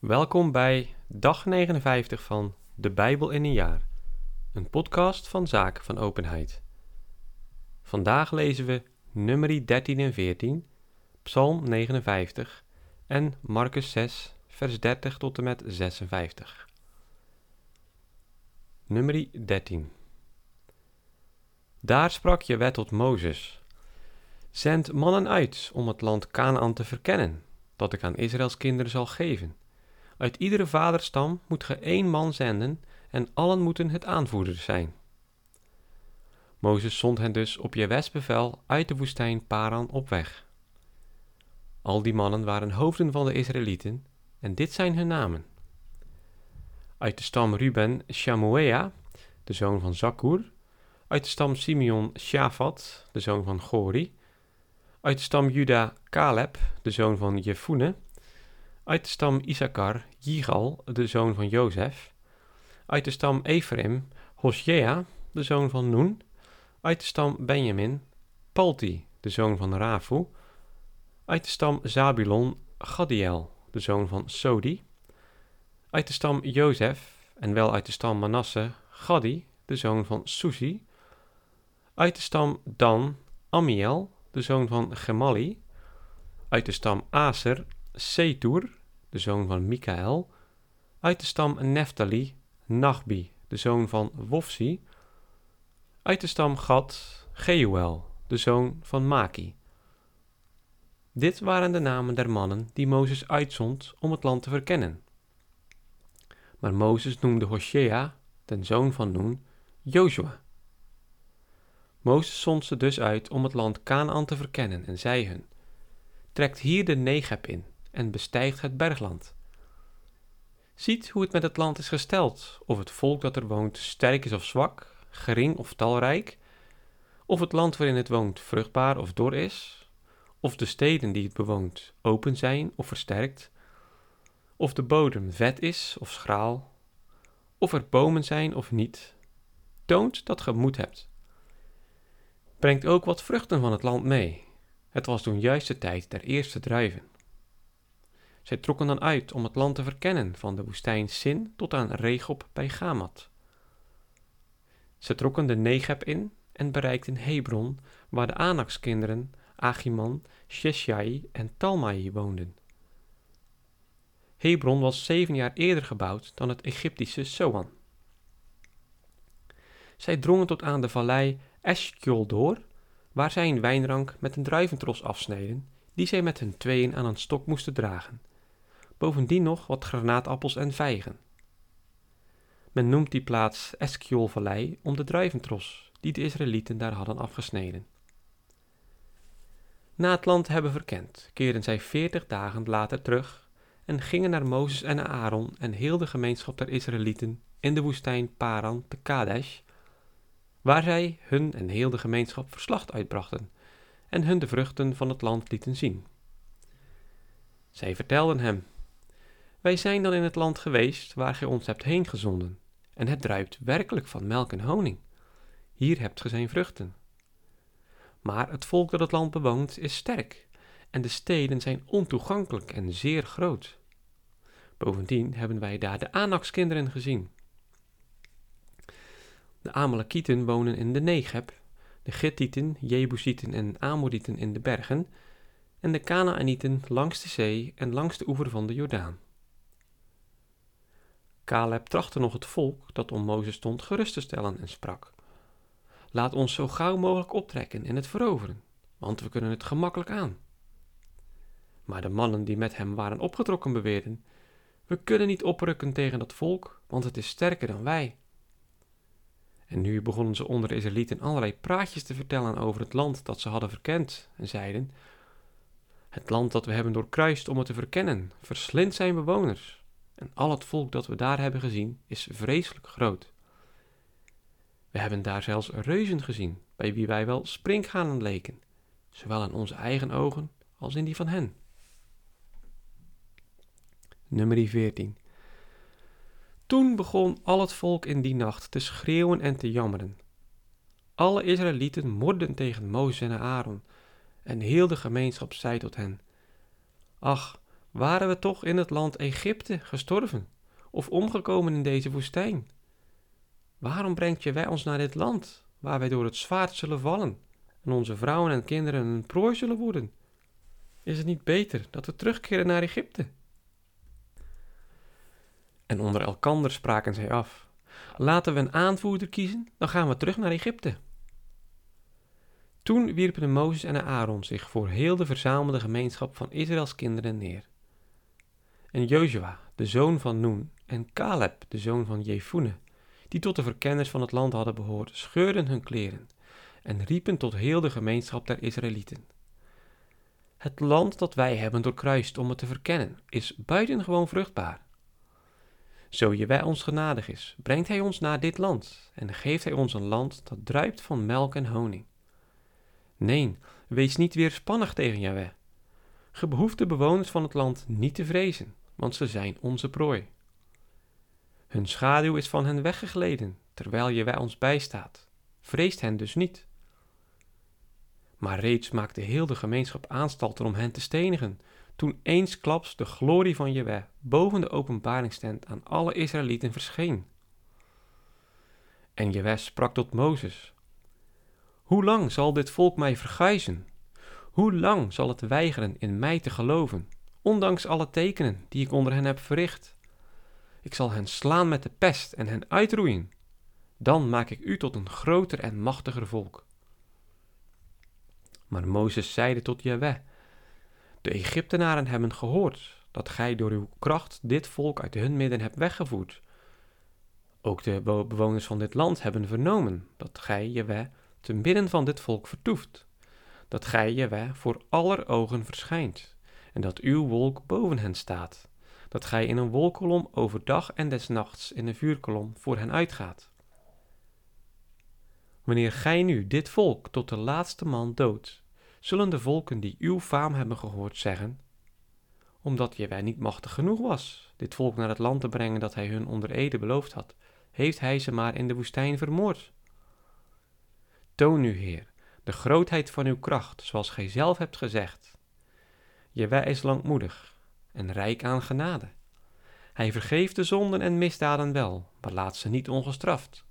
Welkom bij dag 59 van De Bijbel in een jaar, een podcast van Zaken van Openheid. Vandaag lezen we nummerie 13 en 14, Psalm 59 en Marcus 6, vers 30 tot en met 56. Nummerie 13 Daar sprak je wet tot Mozes. Zend mannen uit om het land Canaan te verkennen, dat ik aan Israëls kinderen zal geven uit iedere vaderstam moet ge één man zenden en allen moeten het aanvoerders zijn. Mozes zond hen dus op Jewes bevel uit de woestijn Paran op weg. Al die mannen waren hoofden van de Israëlieten en dit zijn hun namen. Uit de stam Ruben Shamuea, de zoon van Zakkur. Uit de stam Simeon Shafat, de zoon van Gori. Uit de stam Juda Caleb, de zoon van Jefune uit de stam Issachar, Jigal, de zoon van Jozef. Uit de stam Ephraim, Hoshea, de zoon van Noen. Uit de stam Benjamin, Palti, de zoon van Rafu. Uit de stam Zabulon, Gadiel, de zoon van Sodi. Uit de stam Jozef, en wel uit de stam Manasse, Gadi, de zoon van Susi. Uit de stam Dan, Amiel, de zoon van Gemali. Uit de stam Aser, Setur, de zoon van Mikael. Uit de stam Neftali, Nachbi, de zoon van Wofsi. Uit de stam Gad, Geuel, de zoon van Maki. Dit waren de namen der mannen die Mozes uitzond om het land te verkennen. Maar Mozes noemde Hoshea, den zoon van Noen, Joshua. Mozes zond ze dus uit om het land Canaan te verkennen en zei hun: Trekt hier de Negeb in en bestijgt het bergland. Ziet hoe het met het land is gesteld, of het volk dat er woont sterk is of zwak, gering of talrijk, of het land waarin het woont vruchtbaar of dor is, of de steden die het bewoont open zijn of versterkt, of de bodem vet is of schraal, of er bomen zijn of niet, toont dat ge moed hebt. Brengt ook wat vruchten van het land mee. Het was toen juist de tijd der eerste druiven. Zij trokken dan uit om het land te verkennen van de woestijn Sin tot aan Regob bij Gamat. Ze trokken de Negeb in en bereikten Hebron, waar de Anakskinderen Achiman, Sheshai en Talmai woonden. Hebron was zeven jaar eerder gebouwd dan het Egyptische Soan. Zij drongen tot aan de vallei Eshkol door, waar zij een wijnrank met een druiventros afsneden, die zij met hun tweeën aan een stok moesten dragen bovendien nog wat granaatappels en vijgen. Men noemt die plaats Eskiolvallei om de druiventros die de Israëlieten daar hadden afgesneden. Na het land hebben verkend, keerden zij veertig dagen later terug en gingen naar Mozes en Aaron en heel de gemeenschap der Israëlieten in de woestijn Paran te Kadesh, waar zij hun en heel de gemeenschap verslag uitbrachten en hun de vruchten van het land lieten zien. Zij vertelden hem wij zijn dan in het land geweest waar gij ons hebt heengezonden, en het druipt werkelijk van melk en honing. Hier hebt ge zijn vruchten. Maar het volk dat het land bewoont is sterk, en de steden zijn ontoegankelijk en zeer groot. Bovendien hebben wij daar de Anakskinderen gezien. De Amalekieten wonen in de Negeb, de Gittieten, Jebusieten en Amorieten in de bergen, en de Kanaanieten langs de zee en langs de oever van de Jordaan. Caleb trachtte nog het volk dat om Mozes stond gerust te stellen en sprak: Laat ons zo gauw mogelijk optrekken en het veroveren, want we kunnen het gemakkelijk aan. Maar de mannen die met hem waren opgetrokken beweerden: We kunnen niet oprukken tegen dat volk, want het is sterker dan wij. En nu begonnen ze onder de Israëlieten allerlei praatjes te vertellen over het land dat ze hadden verkend en zeiden: Het land dat we hebben doorkruist om het te verkennen, verslindt zijn bewoners. En al het volk dat we daar hebben gezien is vreselijk groot. We hebben daar zelfs reuzen gezien, bij wie wij wel springhanen leken, zowel in onze eigen ogen als in die van hen. Nummer 14. Toen begon al het volk in die nacht te schreeuwen en te jammeren. Alle Israëlieten morden tegen Mozes en Aaron, en heel de gemeenschap zei tot hen: Ach, waren we toch in het land Egypte gestorven of omgekomen in deze woestijn? Waarom brengt je wij ons naar dit land, waar wij door het zwaard zullen vallen en onze vrouwen en kinderen een prooi zullen worden? Is het niet beter dat we terugkeren naar Egypte? En onder elkander spraken zij af: Laten we een aanvoerder kiezen, dan gaan we terug naar Egypte. Toen wierpen Mozes en Aaron zich voor heel de verzamelde gemeenschap van Israëls kinderen neer. En Jozua, de zoon van Noen, en Caleb, de zoon van Jefune, die tot de verkenners van het land hadden behoord, scheurden hun kleren en riepen tot heel de gemeenschap der Israëlieten. Het land dat wij hebben doorkruist om het te verkennen, is buitengewoon vruchtbaar. Zo je wij ons genadig is, brengt hij ons naar dit land en geeft hij ons een land dat druipt van melk en honing. Nee, wees niet weerspannig tegen Jahweh. Ge behoeft de bewoners van het land niet te vrezen, want ze zijn onze prooi. Hun schaduw is van hen weggegleden, terwijl je wij ons bijstaat. Vreest hen dus niet. Maar reeds maakte heel de gemeenschap aanstalten om hen te stenigen, toen eensklaps de glorie van Jewe boven de openbaringstent aan alle Israëlieten verscheen. En Jewe sprak tot Mozes, Hoe lang zal dit volk mij verguizen? Hoe lang zal het weigeren in mij te geloven, ondanks alle tekenen die ik onder hen heb verricht? Ik zal hen slaan met de pest en hen uitroeien. Dan maak ik u tot een groter en machtiger volk. Maar Mozes zeide tot Jahweh, de Egyptenaren hebben gehoord dat gij door uw kracht dit volk uit hun midden hebt weggevoerd. Ook de bewoners van dit land hebben vernomen dat gij, Jahweh, te midden van dit volk vertoeft. Dat gij, Jahweh, voor aller ogen verschijnt en dat uw wolk boven hen staat dat gij in een wolkolom overdag en des nachts in een vuurkolom voor hen uitgaat. Wanneer gij nu dit volk tot de laatste man doodt, zullen de volken die uw faam hebben gehoord zeggen, omdat wij niet machtig genoeg was dit volk naar het land te brengen dat hij hun onder ede beloofd had, heeft hij ze maar in de woestijn vermoord. Toon nu, Heer, de grootheid van uw kracht, zoals gij zelf hebt gezegd. Jewij is langmoedig en rijk aan genade. Hij vergeeft de zonden en misdaden wel, maar laat ze niet ongestraft.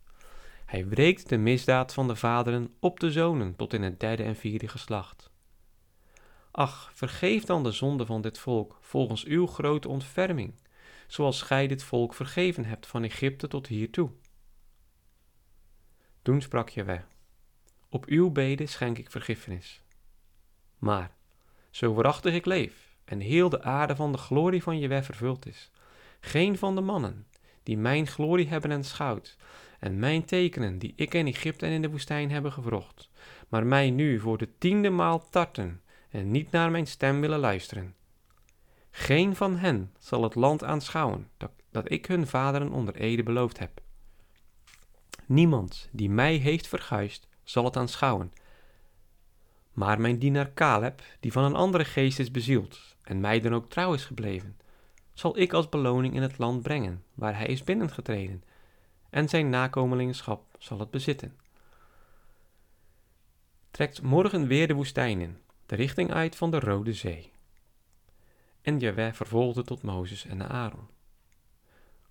Hij wreekt de misdaad van de vaderen op de zonen tot in het derde en vierde geslacht. Ach, vergeef dan de zonde van dit volk volgens uw grote ontferming, zoals gij dit volk vergeven hebt van Egypte tot hiertoe. Toen sprak Jewe, op uw bede schenk ik vergiffenis. Maar, zo waarachtig ik leef, en heel de aarde van de glorie van Jewe vervuld is. Geen van de mannen die mijn glorie hebben aanschouwd en mijn tekenen die ik in Egypte en in de woestijn hebben gevrocht, maar mij nu voor de tiende maal tarten en niet naar mijn stem willen luisteren. Geen van hen zal het land aanschouwen dat, ik hun vaderen onder ede beloofd heb. Niemand die mij heeft verguisd, zal het aanschouwen. Maar mijn dienaar Caleb, die van een andere geest is bezield en mij dan ook trouw is gebleven, zal ik als beloning in het land brengen waar hij is binnengetreden, en zijn nakomelingschap zal het bezitten. Trekt morgen weer de woestijn in, de richting uit van de Rode Zee. En Jaweh vervolgde tot Mozes en Aaron.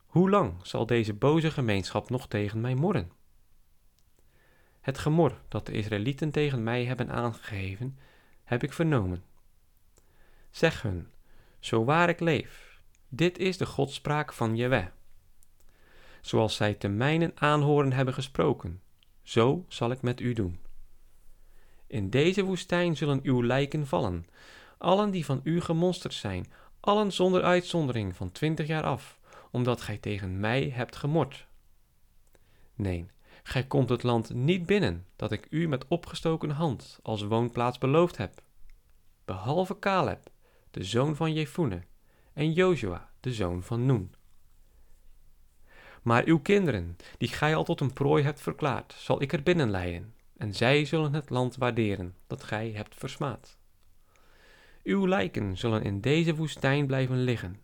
Hoe lang zal deze boze gemeenschap nog tegen mij morren? Het gemor dat de Israëlieten tegen mij hebben aangegeven, heb ik vernomen Zeg hun, zo waar ik leef, dit is de godspraak van Jewe. Zoals zij te mijnen aanhoren hebben gesproken, zo zal ik met u doen. In deze woestijn zullen uw lijken vallen, allen die van u gemonsterd zijn, allen zonder uitzondering van twintig jaar af, omdat gij tegen mij hebt gemord. Nee, gij komt het land niet binnen dat ik u met opgestoken hand als woonplaats beloofd heb. Behalve Caleb, de zoon van Jefune, en Jozua, de zoon van Noen. Maar uw kinderen, die gij al tot een prooi hebt verklaard, zal ik er binnen leiden, en zij zullen het land waarderen dat gij hebt versmaad. Uw lijken zullen in deze woestijn blijven liggen,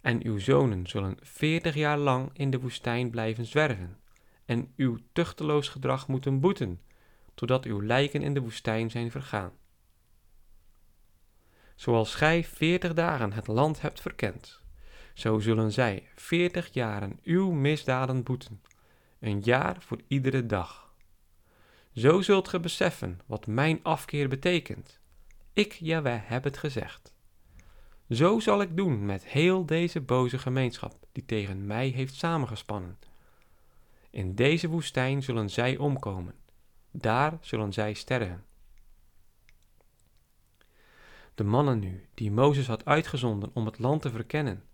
en uw zonen zullen veertig jaar lang in de woestijn blijven zwerven, en uw tuchteloos gedrag moeten boeten, totdat uw lijken in de woestijn zijn vergaan. Zoals gij veertig dagen het land hebt verkend, zo zullen zij veertig jaren uw misdaden boeten, een jaar voor iedere dag. Zo zult ge beseffen wat mijn afkeer betekent. Ik, Jaweh, heb het gezegd. Zo zal ik doen met heel deze boze gemeenschap die tegen mij heeft samengespannen. In deze woestijn zullen zij omkomen, daar zullen zij sterven. De mannen nu, die Mozes had uitgezonden om het land te verkennen,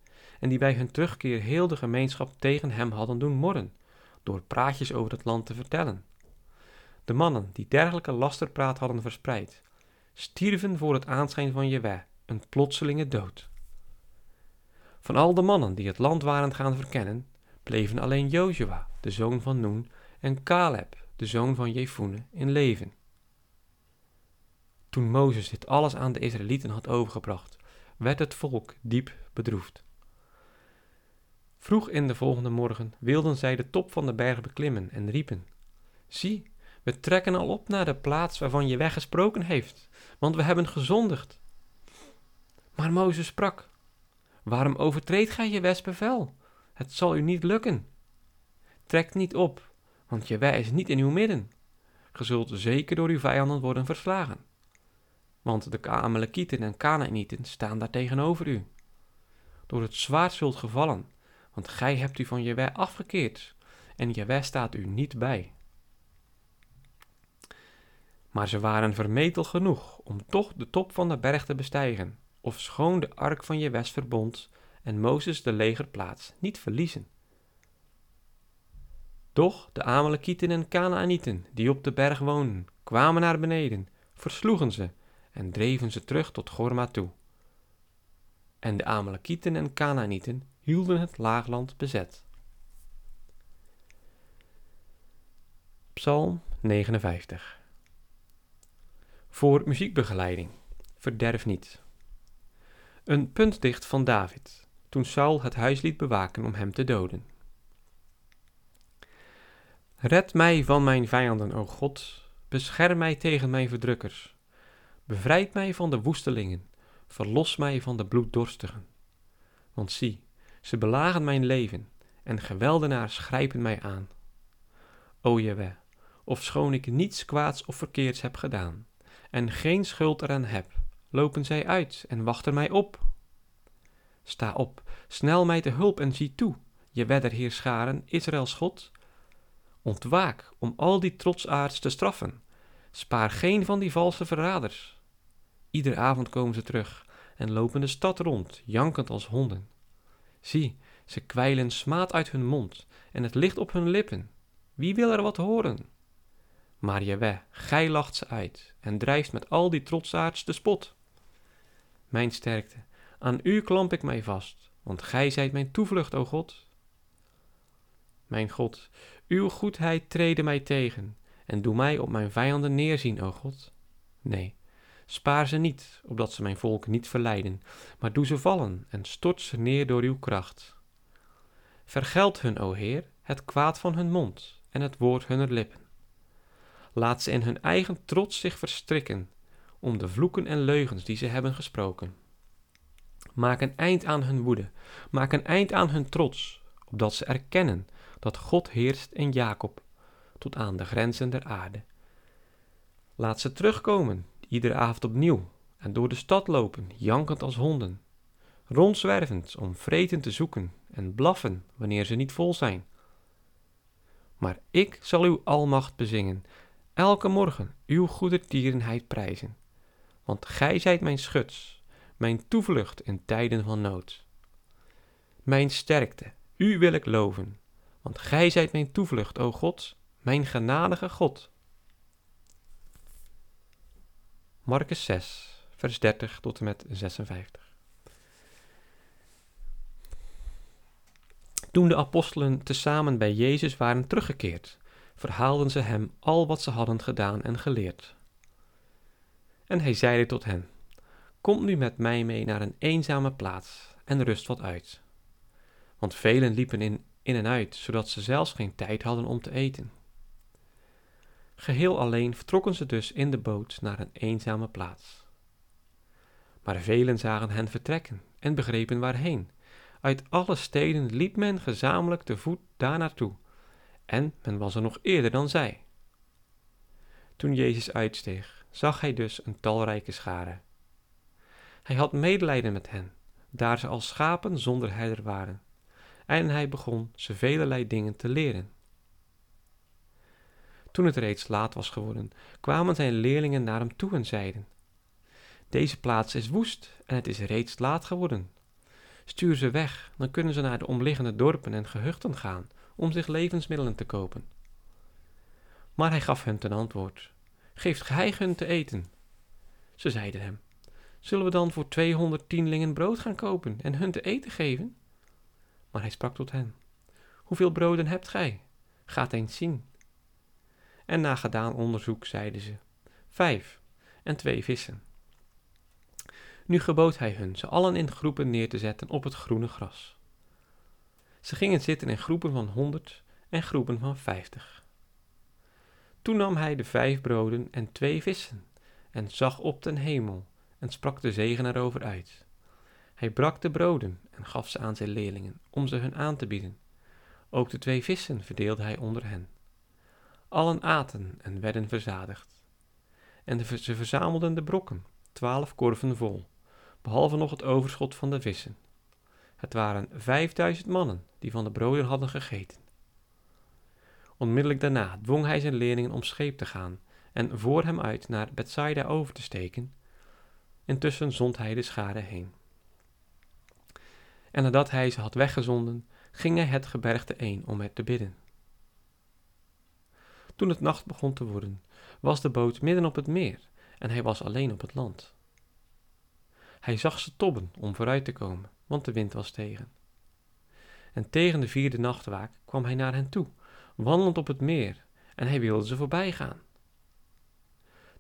en die bij hun terugkeer heel de gemeenschap tegen hem hadden doen morren, door praatjes over het land te vertellen. De mannen die dergelijke lasterpraat hadden verspreid, stierven voor het aanschijn van Jewe een plotselinge dood. Van al de mannen die het land waren gaan verkennen, bleven alleen Jozua, de zoon van Noen, en Caleb, de zoon van Jefune, in leven. Toen Mozes dit alles aan de Israëlieten had overgebracht, werd het volk diep bedroefd. Vroeg in de volgende morgen wilden zij de top van de berg beklimmen en riepen: Zie, we trekken al op naar de plaats waarvan je weggesproken heeft, want we hebben gezondigd. Maar Mozes sprak: Waarom overtreedt gij je? Het zal u niet lukken. Trek niet op, want je wij is niet in uw midden. Ge zult zeker door uw vijanden worden verslagen. Want de Amalekieten en Canaanieten staan daar tegenover u. Door het zwaard zult gevallen, want gij hebt u van Jewe afgekeerd, en Jewe staat u niet bij. Maar ze waren vermetel genoeg om toch de top van de berg te bestijgen, of schoon de ark van Jewes verbond en Mozes de legerplaats niet verliezen. Doch de Amalekieten en Kanaanieten, die op de berg woonden, kwamen naar beneden, versloegen ze en dreven ze terug tot Gorma toe. En de Amalekieten en Kanaanieten hielden het laagland bezet. Psalm 59 Voor muziekbegeleiding. Verderf niet. Een puntdicht van David, toen Saul het huis liet bewaken om hem te doden. Red mij van mijn vijanden, o God, bescherm mij tegen mijn verdrukkers. Bevrijd mij van de woestelingen, verlos mij van de bloeddorstigen. Want zie, ze belagen mijn leven en geweldenaars grijpen mij aan. O Jewe, ofschoon ik niets kwaads of verkeerds heb gedaan en geen schuld eraan heb, lopen zij uit en wachten mij op. Sta op, snel mij te hulp en zie toe, je wedder scharen, Israëls God. Ontwaak om al die trotsaards te straffen. Spaar geen van die valse verraders. Iedere avond komen ze terug en lopen de stad rond, jankend als honden. Zie, ze kwijlen smaad uit hun mond en het ligt op hun lippen. Wie wil er wat horen? Maar Jeweh, gij lacht ze uit en drijft met al die trotsaards de spot. Mijn sterkte, aan u klamp ik mij vast, want gij zijt mijn toevlucht, o God. Mijn God, uw goedheid trede mij tegen en doe mij op mijn vijanden neerzien, o God. Nee, spaar ze niet, opdat ze mijn volk niet verleiden, maar doe ze vallen en stort ze neer door uw kracht. Vergeld hun, o Heer, het kwaad van hun mond en het woord hunner lippen. Laat ze in hun eigen trots zich verstrikken, om de vloeken en leugens die ze hebben gesproken. Maak een eind aan hun woede, maak een eind aan hun trots, opdat ze erkennen dat God heerst in Jacob, tot aan de grenzen der aarde. Laat ze terugkomen, iedere avond opnieuw, en door de stad lopen, jankend als honden, rondzwervend om vreten te zoeken en blaffen wanneer ze niet vol zijn. Maar ik zal uw almacht bezingen, elke morgen uw goedertierenheid prijzen, want gij zijt mijn schuts, mijn toevlucht in tijden van nood. Mijn sterkte, u wil ik loven, want gij zijt mijn toevlucht, o God, mijn genadige God. Marcus 6, vers 30 tot en met 56. Toen de apostelen tezamen bij Jezus waren teruggekeerd, verhaalden ze hem al wat ze hadden gedaan en geleerd. En hij zeide tot hen: Kom nu met mij mee naar een eenzame plaats en rust wat uit. Want velen liepen in, in en uit, zodat ze zelfs geen tijd hadden om te eten. Geheel alleen vertrokken ze dus in de boot naar een eenzame plaats. Maar velen zagen hen vertrekken en begrepen waarheen. Uit alle steden liep men gezamenlijk te voet daar naartoe, en men was er nog eerder dan zij. Toen Jezus uitsteeg, zag hij dus een talrijke schare. Hij had medelijden met hen, daar ze als schapen zonder herder waren, en hij begon ze velelei dingen te leren. Toen het reeds laat was geworden, kwamen zijn leerlingen naar hem toe en zeiden: Deze plaats is woest en het is reeds laat geworden. Stuur ze weg, dan kunnen ze naar de omliggende dorpen en gehuchten gaan om zich levensmiddelen te kopen. Maar hij gaf hen ten antwoord: Geeft gij hun te eten? Ze zeiden hem: Zullen we dan voor tweehonderd tienlingen brood gaan kopen en hun te eten geven? Maar hij sprak tot hen: Hoeveel broden hebt gij? Gaat eens zien. En na gedaan onderzoek zeiden ze: Vijf en twee vissen. Nu gebood hij hun ze allen in groepen neer te zetten op het groene gras. Ze gingen zitten in groepen van honderd en groepen van vijftig. Toen nam hij de vijf broden en twee vissen en zag op ten hemel en sprak de zegen erover uit. Hij brak de broden en gaf ze aan zijn leerlingen om ze hun aan te bieden. Ook de twee vissen verdeelde hij onder hen. Allen aten en werden verzadigd. En ze verzamelden de brokken, twaalf korven vol, behalve nog het overschot van de vissen. Het waren vijfduizend mannen die van de broden hadden gegeten. Onmiddellijk daarna dwong hij zijn leerlingen om scheep te gaan en voor hem uit naar Bethsaida over te steken. Intussen zond hij de schade heen. En nadat hij ze had weggezonden, ging hij het gebergte een om het te bidden. Toen het nacht begon te worden, was de boot midden op het meer en hij was alleen op het land. Hij zag ze tobben om vooruit te komen, want de wind was tegen. En tegen de vierde nachtwaak kwam hij naar hen toe, wandelend op het meer, en hij wilde ze voorbij gaan.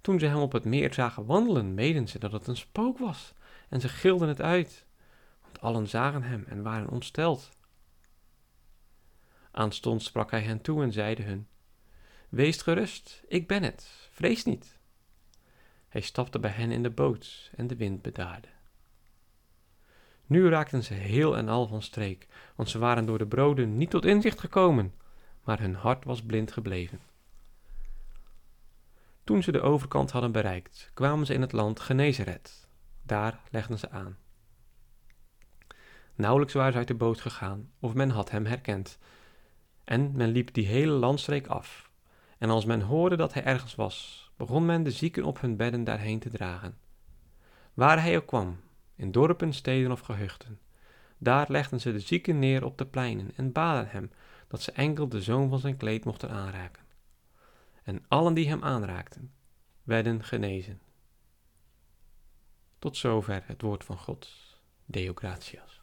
Toen ze hem op het meer zagen wandelen, meden ze dat het een spook was, en ze gilden het uit, want allen zagen hem en waren ontsteld. Aanstonds sprak hij hen toe en zeide hun: Wees gerust, ik ben het, vrees niet. Hij stapte bij hen in de boot en de wind bedaarde. Nu raakten ze heel en al van streek, want ze waren door de broden niet tot inzicht gekomen, maar hun hart was blind gebleven. Toen ze de overkant hadden bereikt, kwamen ze in het land Genezeret. Daar legden ze aan. Nauwelijks waren ze uit de boot gegaan, of men had hem herkend. En men liep die hele landstreek af. En als men hoorde dat hij ergens was, begon men de zieken op hun bedden daarheen te dragen. Waar hij ook kwam, in dorpen, steden of gehuchten. Daar legden ze de zieken neer op de pleinen en baden hem dat ze enkel de zoom van zijn kleed mochten aanraken. En allen die hem aanraakten, werden genezen. Tot zover het woord van God. Deo gratias.